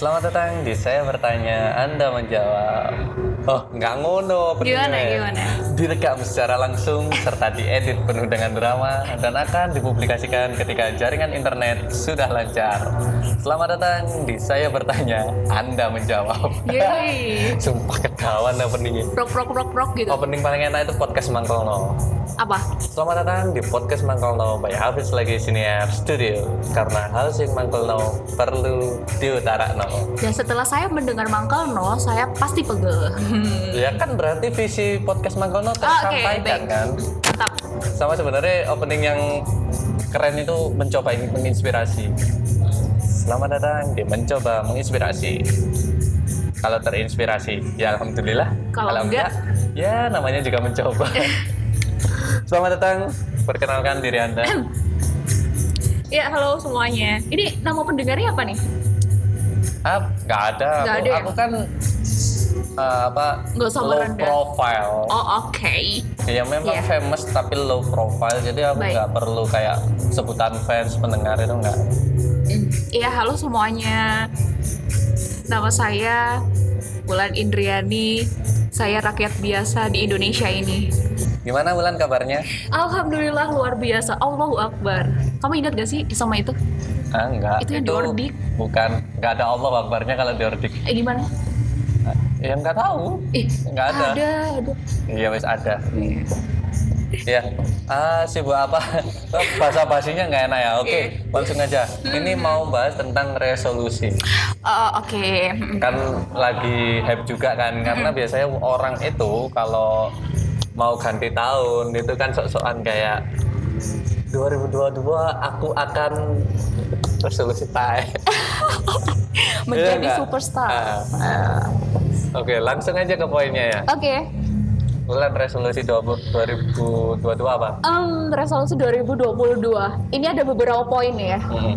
Selamat datang di Saya Bertanya, Anda Menjawab. Oh, nggak ngono. Gimana, gimana? Direkam secara langsung serta diedit penuh dengan drama dan akan dipublikasikan ketika jaringan internet sudah lancar. Selamat datang di Saya Bertanya, Anda Menjawab. Yeay. Sumpah ketahuan openingnya. Rock rock rock rock gitu. Opening paling enak itu podcast Mangkolno. Apa? Selamat datang di podcast Mangkolno by Hafiz lagi Siniar Studio. Karena hal sing Mangkolno perlu diutarakno. Dan setelah saya mendengar Mangkel No, saya pasti pegel. Ya kan berarti visi podcast Mangkono Oke, tersampaikan baik. kan. Mantap. Sama sebenarnya opening yang keren itu mencoba in- menginspirasi. Selamat datang di mencoba menginspirasi. Kalau terinspirasi, ya alhamdulillah. Kalau enggak? ya namanya juga mencoba. Selamat datang. Perkenalkan diri Anda. Ya, halo semuanya. Ini nama pendengarnya apa nih? Ah, nggak ada. Aku, ada ya? aku kan eh, apa? Nggak usah low merendah. profile. Oh, oke. Ya memang Iya. famous tapi low profile. Jadi aku nggak perlu kayak sebutan fans pendengar itu nggak. Iya, halo semuanya. Nama saya Bulan Indriani. Saya rakyat biasa di Indonesia ini. Gimana Wulan kabarnya? Alhamdulillah luar biasa. Allahu Akbar. Kamu ingat gak sih sama itu? Ah, enggak. Itu yang di Ordik. Bukan. Nggak ada Allah kabarnya kalau di Ordik. Eh gimana? Ya nggak tahu. Ih, Nggak ada. Ada, ada. Iya wes ada. Ya. Ah, sibuk apa? Bahasa basinya nggak enak ya. Oke, Iya. langsung aja. Ini mau bahas tentang resolusi. Oh, oke. kan lagi hype juga kan karena biasanya orang itu kalau mau ganti tahun itu kan sok-sokan kayak 2022 aku akan resolusi tai Menjadi Iya superstar. Ah. Ah. Oke langsung aja ke poinnya ya Oke. bulan resolusi 20 2022 apa? Em, resolusi 2022. Ini ada beberapa poin ya. Hmm.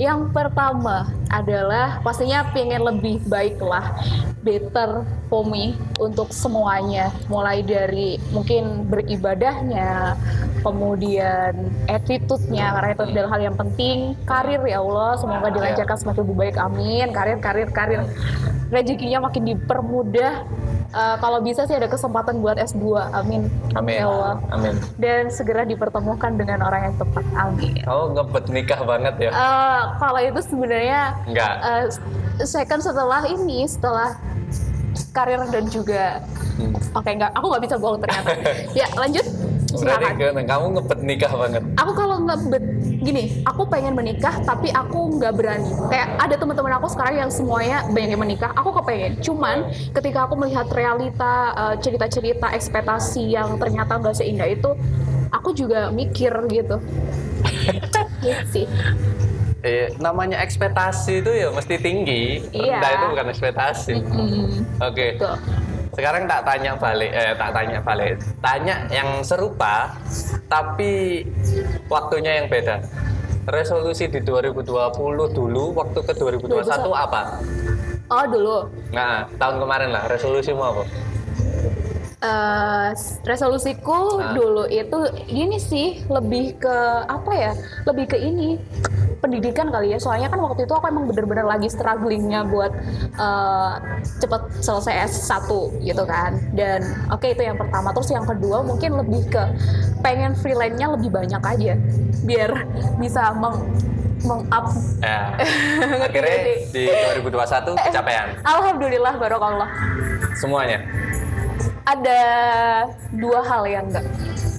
Yang pertama adalah pastinya pengen lebih baik lah, better for me untuk semuanya. Mulai dari mungkin beribadahnya, kemudian attitude-nya, karena itu adalah hal yang penting. Karir ya Allah, semoga dilancarkan semakin lebih baik, amin. Karir, karir, karir. Rezekinya makin dipermudah. Eh, kalau bisa sih ada kesempatan buat S2, amin. Amin. Ya Allah. Amin. Dan segera dipertemukan dengan orang yang tepat, amin. Kamu ngebet nikah banget ya? Eh, kalau itu sebenarnya Enggak. eh, second setelah ini setelah karir dan juga Hmm. oke enggak aku nggak bisa bohong ternyata ya lanjut Berarti silakan ke- kamu ngebet nikah banget. aku kalau nggak bet- gini aku pengen menikah tapi aku nggak berani kayak ada teman-teman aku sekarang yang semuanya banyak yang menikah aku kepengen cuman ketika aku melihat realita eh, cerita-cerita ekspektasi yang ternyata nggak seindah itu aku juga mikir gitu gitu sih Eh, namanya ekspektasi itu ya mesti tinggi. Iya. Rendah itu bukan ekspektasi. Hmm, Oke. tuh. Sekarang tak tanya balik, eh tak tanya balik. Tanya yang serupa tapi waktunya yang beda. Resolusi di 2020 dulu, waktu ke 2021 apa? oh dulu Nah, tahun kemarin lah, resolusimu apa? Eh, resolusiku Ah. dulu itu gini sih lebih ke apa ya lebih ke ini pendidikan kali ya. Soalnya kan waktu itu aku emang bener-bener lagi strugglingnya buat eh, cepet selesai S1 gitu kan. Dan oke itu yang pertama. Terus yang kedua mungkin lebih ke pengen freelance-nya lebih banyak aja. Biar bisa meng meng-up. Ya. Akhirnya di 2021 kecapean. Alhamdulillah barokallah. Semuanya. ada dua hal yang enggak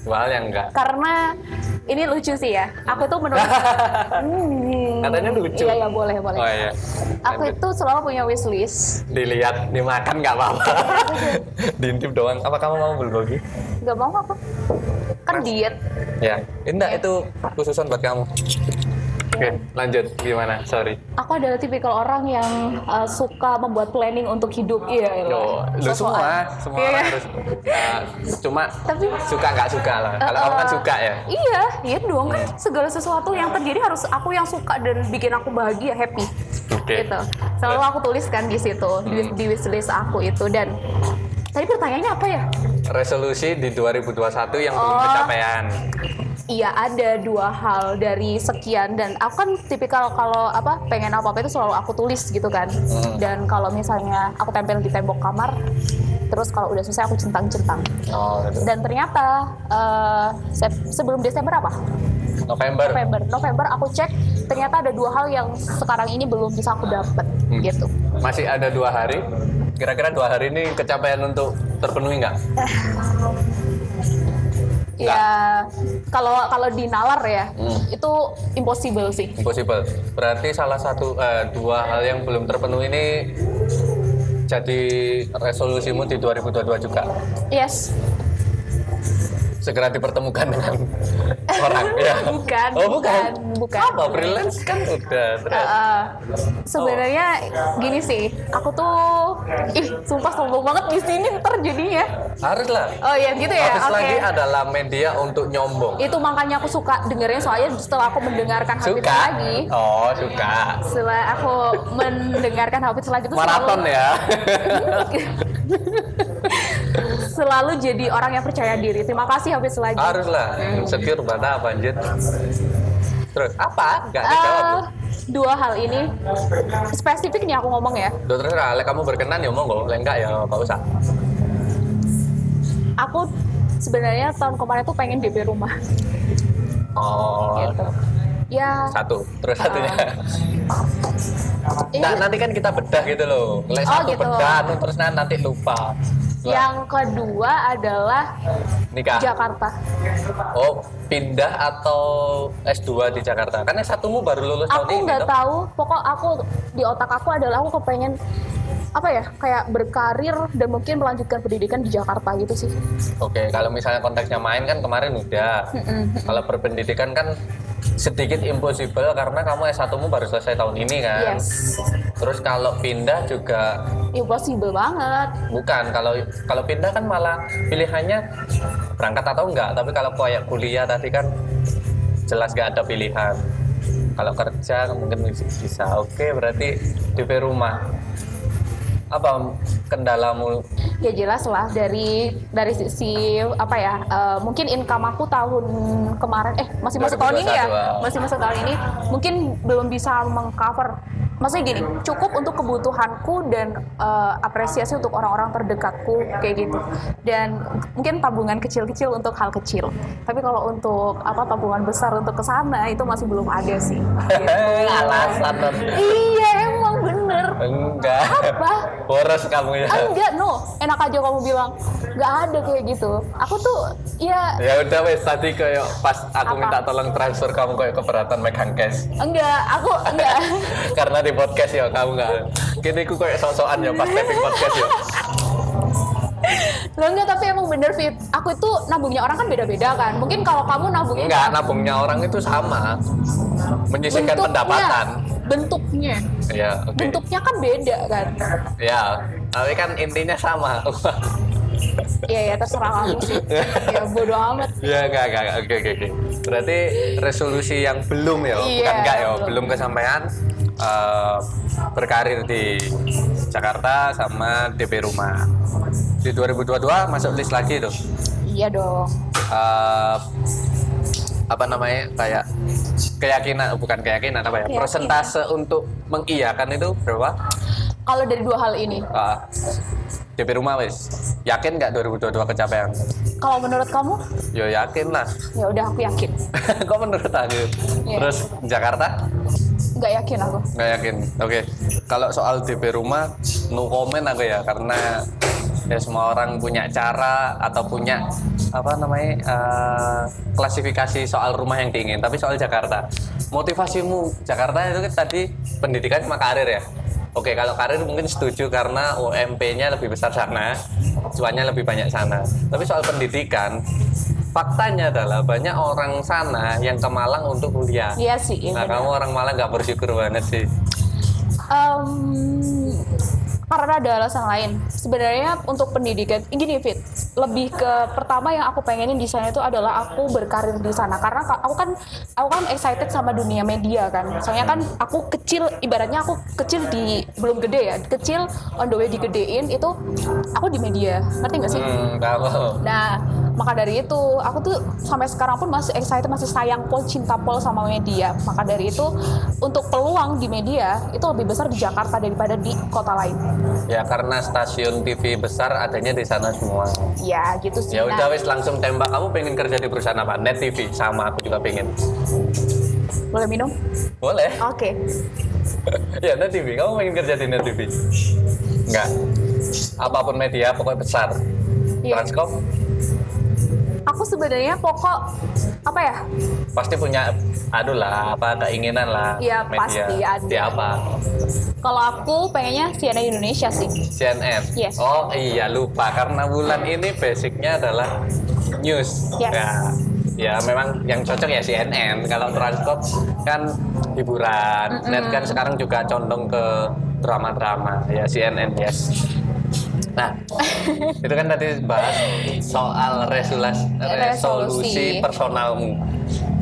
Dua hal yang enggak. karena ini lucu sih ya. Aku tuh menurut Hmm. Katanya lucu. Iya ya boleh boleh. Oh iya. Aku Lanjut. itu selalu punya wishlist. dilihat dimakan nggak apa-apa diintip doang apa kamu mau bulgogi Gak mau apa? Kan diet. ya enggak itu khususan buat kamu oke lanjut gimana sorry Aku adalah tipikal orang yang uh, suka membuat planning untuk hidup. Iya. Yo, lu Sosokan. semua semua Iya. orang harus ya, cuma Tapi suka nggak suka lah kalau kamu kan Uh, suka ya Iya, iya dong kan segala sesuatu yang terjadi harus aku yang suka dan bikin aku bahagia, happy. Oke. Gitu. Selalu aku tuliskan di situ di, Hmm. di wishlist aku itu dan tadi pertanyaannya apa ya? resolusi di 2021 yang belum Oh. kecapean Iya ada dua hal dari sekian dan aku kan tipikal kalau apa pengen apa apa itu selalu aku tulis gitu kan Hmm. dan kalau misalnya aku tempel di tembok kamar terus kalau udah selesai aku centang-centang Oh, gitu. dan ternyata sep- sebelum Desember apa November. November November aku cek ternyata ada dua hal yang sekarang ini belum bisa aku dapat Hmm. gitu Masih ada dua hari. Kira-kira dua hari ini kecapaian untuk terpenuhi nggak? ya kalau kalau di nalar ya Hmm. itu impossible sih Impossible. Berarti salah satu eh, dua hal yang belum terpenuhi ini jadi resolusimu di 2022 juga. yes Segera dipertemukan dengan orang ya. bukan Oh, bukan. bukan Apa freelance kan udah. terus. Uh, uh, sebenarnya gini sih, aku tuh ih sumpah sombong banget di sini ntar jadinya. Haruslah. Oh ya gitu ya. Habis Oke. lagi adalah media untuk nyombong. Itu makanya aku suka dengerin soalnya setelah aku mendengarkan Suka? lagi, Oh, suka. setelah aku mendengarkan Hafid lagi itu Maraton selalu, ya. selalu jadi orang yang percaya diri. Terima kasih Hafid lagi. Haruslah. Insecure pada apa anjir? Terus apa? Gak Eh, dijawab. dua hal ini spesifik nih aku ngomong ya. Dokter Ale kamu berkenan ya monggo, Lek enggak ya enggak usah. Aku sebenarnya tahun kemarin tuh pengen DP rumah Oh, gitu. Ya, satu. Terus satunya. ini Nah, nanti kan kita bedah gitu loh. Lek Oh, satu gitu. bedah tuh terus nan- nanti lupa. Wah, yang kedua adalah nikah. Jakarta. Oh, pindah atau S2 di Jakarta? Kan S1mu baru lulus tahun Aku ini. nggak toh? tahu, pokok aku di otak aku adalah aku kepengen apa ya kayak berkarir dan mungkin melanjutkan pendidikan di Jakarta gitu sih. Oke, kalau misalnya konteksnya main kan kemarin udah. Kalau berpendidikan kan sedikit impossible karena kamu S1-mu baru selesai tahun ini kan. Yes, Terus kalau pindah juga impossible banget. bukan. Kalau kalau pindah kan malah pilihannya berangkat atau enggak. Tapi kalau kayak kuliah tadi kan jelas gak ada pilihan. Kalau kerja mungkin bisa. Oke, berarti DP rumah. Apa kendalamu? Ya jelas lah dari dari sisi apa ya eh, mungkin income aku tahun kemarin eh masih masuk tahun ini ya 2021. masih masuk tahun ini mungkin belum bisa mengcover maksudnya gini cukup untuk kebutuhanku dan eh, apresiasi untuk orang-orang terdekatku kayak gitu dan mungkin tabungan kecil-kecil untuk hal kecil tapi kalau untuk apa tabungan besar untuk ke sana itu masih belum ada sih Gitu. Alasan iya bener Enggak. apa Boros kamu ya. Ah, enggak no enak aja kamu bilang nggak ada kayak gitu aku tuh ya Ya udah wes tadi kayak pas aku Apa? minta tolong transfer kamu kayak keberatan megang cash. enggak aku enggak Karena di podcast ya kamu enggak. Kini aku kayak sok-sokan ya pas taping podcast ya. Loh, enggak tapi emang bener Fit aku itu nabungnya orang kan beda-beda kan mungkin kalau kamu nabungnya Enggak, nabungnya orang itu sama. Menyisihkan pendapatan. Bentuknya Ya, oke. bentuknya kan beda kan Ya, tapi kan intinya sama. iya ya terserah kamu sih ya bodo amat ya, enggak, enggak. Oke, oke, oke. Berarti resolusi yang belum ya, Iya, bukan enggak ya, belum. belum kesampaian eh, berkarir di Jakarta sama DP rumah. Di 2022 masuk list lagi tuh. iya dong Eh, apa namanya kayak keyakinan bukan keyakinan apa ya Keyakinan. persentase untuk mengiyakan itu berapa? Kalau dari dua hal ini. Ah, DP rumah wes yakin nggak 2022 kecapean? Kalau menurut kamu? Yo yakin lah. Ya udah aku yakin. Kok menurut aku? Iya. terus Jakarta? Nggak yakin aku. Nggak yakin. Oke. Kalau soal DP rumah no comment aku ya karena ya semua orang punya cara atau punya apa namanya eh, klasifikasi soal rumah yang diingin tapi soal Jakarta motivasimu Jakarta itu kan tadi pendidikan sama karir ya Oke, kalau karir mungkin setuju karena UMP-nya lebih besar sana, cuannya lebih banyak sana. Tapi soal pendidikan, faktanya adalah banyak orang sana yang ke Malang untuk kuliah. iya sih iya Nah, benar. kamu orang Malang gak bersyukur banget sih. Em, karena ada alasan lain. Sebenarnya untuk pendidikan, gini Fit, lebih ke pertama yang aku pengenin di sana itu adalah aku berkarir di sana. Karena ka- aku kan aku kan excited sama dunia media kan. Soalnya kan aku kecil, ibaratnya aku kecil di belum gede ya, kecil on the way digedein itu aku di media, ngerti nggak sih? Hmm, tahu. Nah, maka dari itu aku tuh sampai sekarang pun masih excited masih sayang pol cinta pol sama media maka dari itu untuk peluang di media itu lebih besar di Jakarta daripada di kota lain Ya karena stasiun TV besar adanya di sana semua. Ya gitu sih Ya udah wis langsung tembak. Kamu pengen kerja di perusahaan apa? Net TV sama aku juga pengen. boleh minum Boleh. oke ya Net TV. Kamu pengen kerja di Net TV? Enggak. Apa pun media pokoknya besar. Iya. Transcorp aku sebenarnya pokok apa ya pasti punya aduh lah apa keinginan lah Iya, pasti ada. Apa? kalau aku pengennya CNN Indonesia sih CNN. Yes. Oh iya lupa karena bulan ini basicnya adalah news. Yes. Ya, ya memang yang cocok ya CNN. Kalau Transcorp kan hiburan. Net kan sekarang juga condong ke drama-drama. Ya CNN yes. Nah, itu kan tadi bahas soal resolusi, resolusi Resolusi. personalmu.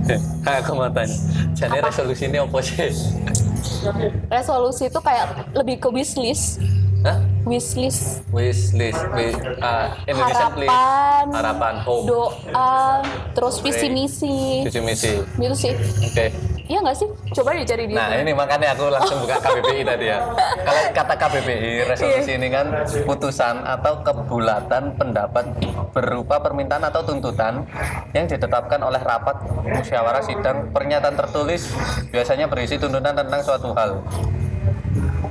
Aku mau tanya, jadi resolusi ini apa sih? resolusi itu kayak lebih ke wishlist Hah? wishlist Wish list, wish, uh, Indonesian please. harapan harapan, hope, doa terus visi misi visi misi. gitu sih Oke. Iya nggak sih coba dicari di Nah ini makanya aku langsung buka KBBI tadi ya. Kalau kata KBBI resolusi ini kan putusan atau kebulatan pendapat berupa permintaan atau tuntutan yang ditetapkan oleh rapat musyawarah sidang pernyataan tertulis biasanya berisi tuntutan tentang suatu hal.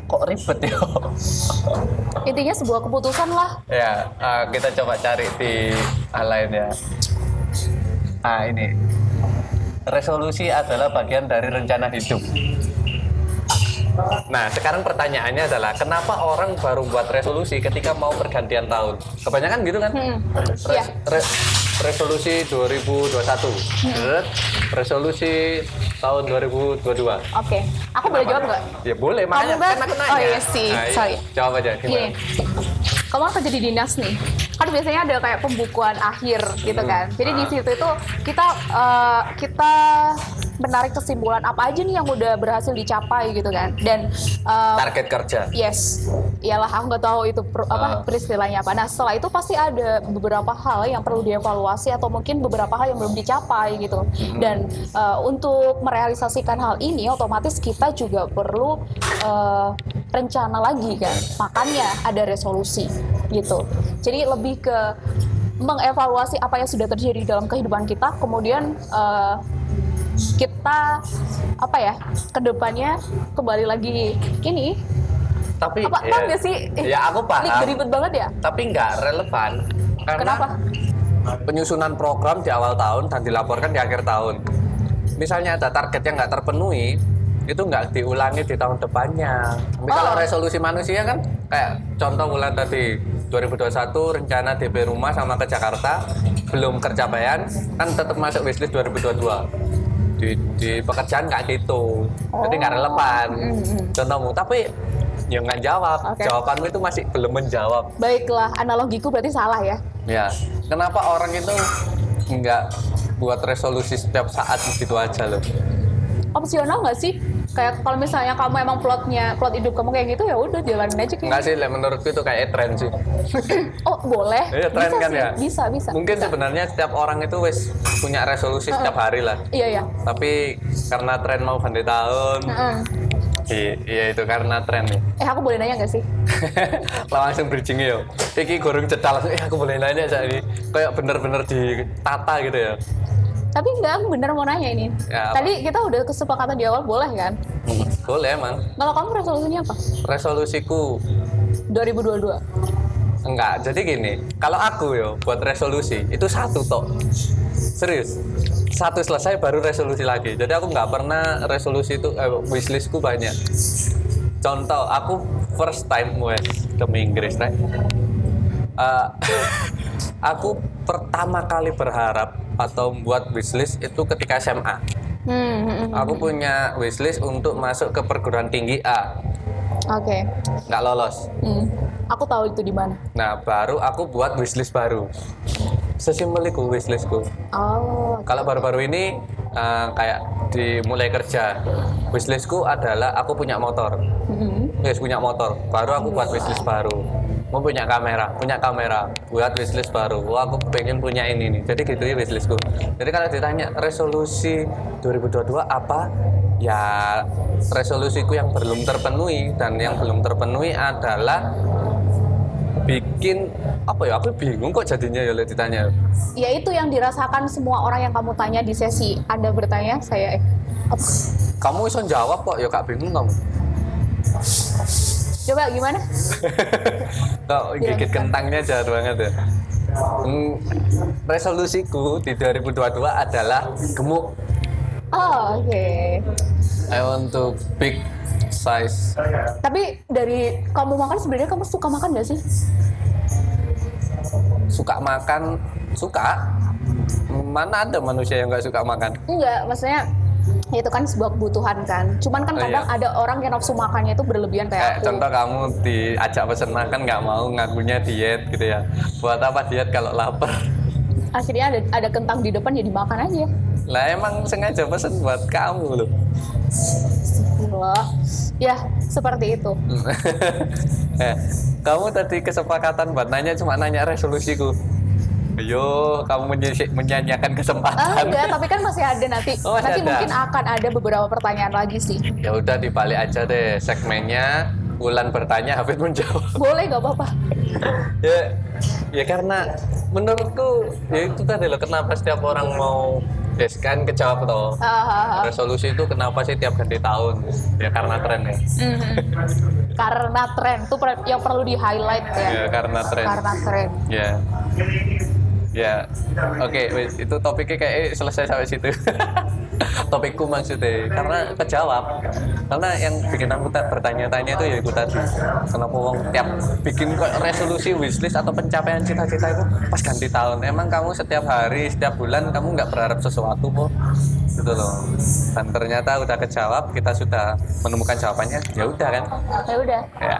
Kok ribet ya? intinya sebuah keputusan lah ya uh, kita coba cari di hal lain ya. Ah ini resolusi adalah bagian dari rencana hidup. Nah, sekarang pertanyaannya adalah kenapa orang baru buat resolusi ketika mau pergantian tahun? Kebanyakan gitu kan? Hmm, Res- iya. re- resolusi 2021. Set, Resolusi tahun 2022. oke aku boleh jawab nggak Ya boleh, makanya Kamu, kan aku nanya. Oh, iya sih, Nah, iya. sorry. Jawab aja gimana? Gini, kamu kan kerja di dinas nih. Kan biasanya ada kayak pembukuan akhir gitu kan. Jadi di situ itu kita eh, kita menarik kesimpulan apa aja nih yang udah berhasil dicapai gitu kan. Dan eh, Target kerja. Yes, iyalah aku nggak tahu itu per- Ah. apa peristilahnya apa. Nah setelah itu pasti ada beberapa hal yang perlu dievaluasi atau mungkin beberapa hal yang belum dicapai gitu. Dan eh, untuk merealisasikan hal ini otomatis kita juga perlu eh, rencana lagi kan. Makanya ada resolusi gitu. Jadi lebih ke mengevaluasi apa yang sudah terjadi dalam kehidupan kita, kemudian eh, kita apa ya ke depannya kembali lagi ini Tapi apa ya, paham sih? Eh, Ya aku Ini paham. ribet banget ya. Tapi nggak relevan karena Kenapa? penyusunan program di awal tahun dan dilaporkan di akhir tahun. Misalnya ada target yang nggak terpenuhi, itu nggak diulangi di tahun depannya. Tapi kalau Oh. resolusi manusia kan kayak contoh bulan tadi 2021 rencana DP rumah sama ke Jakarta belum tercapaian kan tetap masuk wishlist 2022 di, di pekerjaan nggak gitu jadi nggak Oh. relevan Mm-mm. contohmu tapi ya nggak jawab Oke. jawabanmu itu masih belum menjawab Baiklah, analogiku berarti salah ya. Ya, kenapa orang itu nggak buat resolusi setiap saat gitu aja loh? Opsional nggak sih? Kayak kalau misalnya kamu emang plotnya, plot hidup kamu kayak gitu ya udah jalanin aja kayak. Nggak sih, lah, menurutku itu kayak tren sih. Oh boleh. Iya, tren bisa kan sih. ya? Bisa bisa. Mungkin bisa. sebenarnya setiap orang itu wis punya resolusi setiap hari lah. Iya iya. Tapi karena tren mau ganti tahun, Mm-mm. i- iya itu karena tren ya. Eh aku boleh nanya nggak sih? langsung bridging yo. Iki gorong cetal eh aku boleh nanya saat ini. Kayak bener-bener ditata gitu ya. Tapi enggak, aku bener mau nanya ini. Ya, apa? Tadi kita udah kesepakatan di awal boleh kan? Hmm, Boleh emang. Kalau kamu resolusinya apa? Resolusiku 2022. Enggak, jadi gini, kalau aku yo buat resolusi itu satu tok. Serius. Satu selesai baru resolusi lagi. Jadi aku nggak pernah resolusi itu eh, wishlistku banyak. Contoh, aku first time wes ke Inggris, right? Eh, aku pertama kali berharap atau membuat wishlist itu ketika SMA. Hmm, hmm, hmm. Aku punya wishlist untuk masuk ke perguruan tinggi A, Oke. nggak lolos. Hmm. Aku tahu itu di mana. Nah, baru aku buat wishlist baru. Sesimpel itu wishlistku. Oh. Kalau baru-baru ini eh, kayak dimulai kerja, wishlistku adalah aku punya motor. Hmm. Yes, punya motor. Baru aku buat wishlist baru. Mau punya kamera punya kamera buat wishlist baru. Wah aku pengen punya ini nih. Jadi gitu ya wishlistku. Jadi kalau ditanya resolusi 2022 apa? Ya resolusiku yang belum terpenuhi. Dan yang belum terpenuhi adalah bikin apa ya aku bingung kok jadinya ya ditanya. Ya itu yang dirasakan semua orang yang kamu tanya di sesi. Anda bertanya, saya eh, apa? kamu bisa jawab kok ya kak bingung kamu Coba gimana? kok gigit kentangnya jahat banget ya Hmm, resolusiku di 2022 adalah gemuk Oh, oke. I want to big size Tapi dari kamu makan sebenarnya kamu suka makan gak sih? suka makan suka mana ada manusia yang nggak suka makan Enggak, maksudnya itu kan sebuah kebutuhan kan. Cuman kan Oh, kadang iya. ada orang yang nafsu makannya itu berlebihan kayak kayak aku. contoh kamu diajak pesen makan nggak mau ngakunya diet gitu ya buat apa diet kalau lapar Akhirnya ada ada kentang di depan jadi makan aja. lah emang sengaja pesen buat kamu loh Astagfirullah. Ya, seperti itu. eh, kamu tadi kesepakatan buat nanya cuma nanya resolusiku Ayo, kamu menyanyiakan Ah, kesempatan. enggak, tapi kan masih ada nanti. Oh, masih nanti ada. mungkin akan ada beberapa pertanyaan lagi sih. Ya udah dibalik aja deh segmennya. Wulan bertanya, Hafid menjawab. Boleh nggak apa-apa? ya, ya karena menurutku ya itu tadi loh kenapa setiap orang mau yes kan kejawab toh. Ah, ah, ah. Resolusi itu kenapa sih tiap ganti tahun? Ya karena tren ya. Mhm. Karena tren itu yang perlu di highlight ya. Ya karena tren. Karena tren. Ya. Ya, oke, wes, itu topiknya kayak selesai sampai situ. Topikku maksudnya, karena kejawab. Karena yang bikin aku tak bertanya-tanya itu ya itu tadi. Kenapa wong tiap bikin kok resolusi wishlist atau pencapaian cita-cita itu pas ganti tahun. Emang kamu setiap hari, setiap bulan kamu nggak berharap sesuatu kok. Gitu loh. Dan ternyata udah kejawab, kita sudah menemukan jawabannya. Ya udah kan. Ya udah. Ya.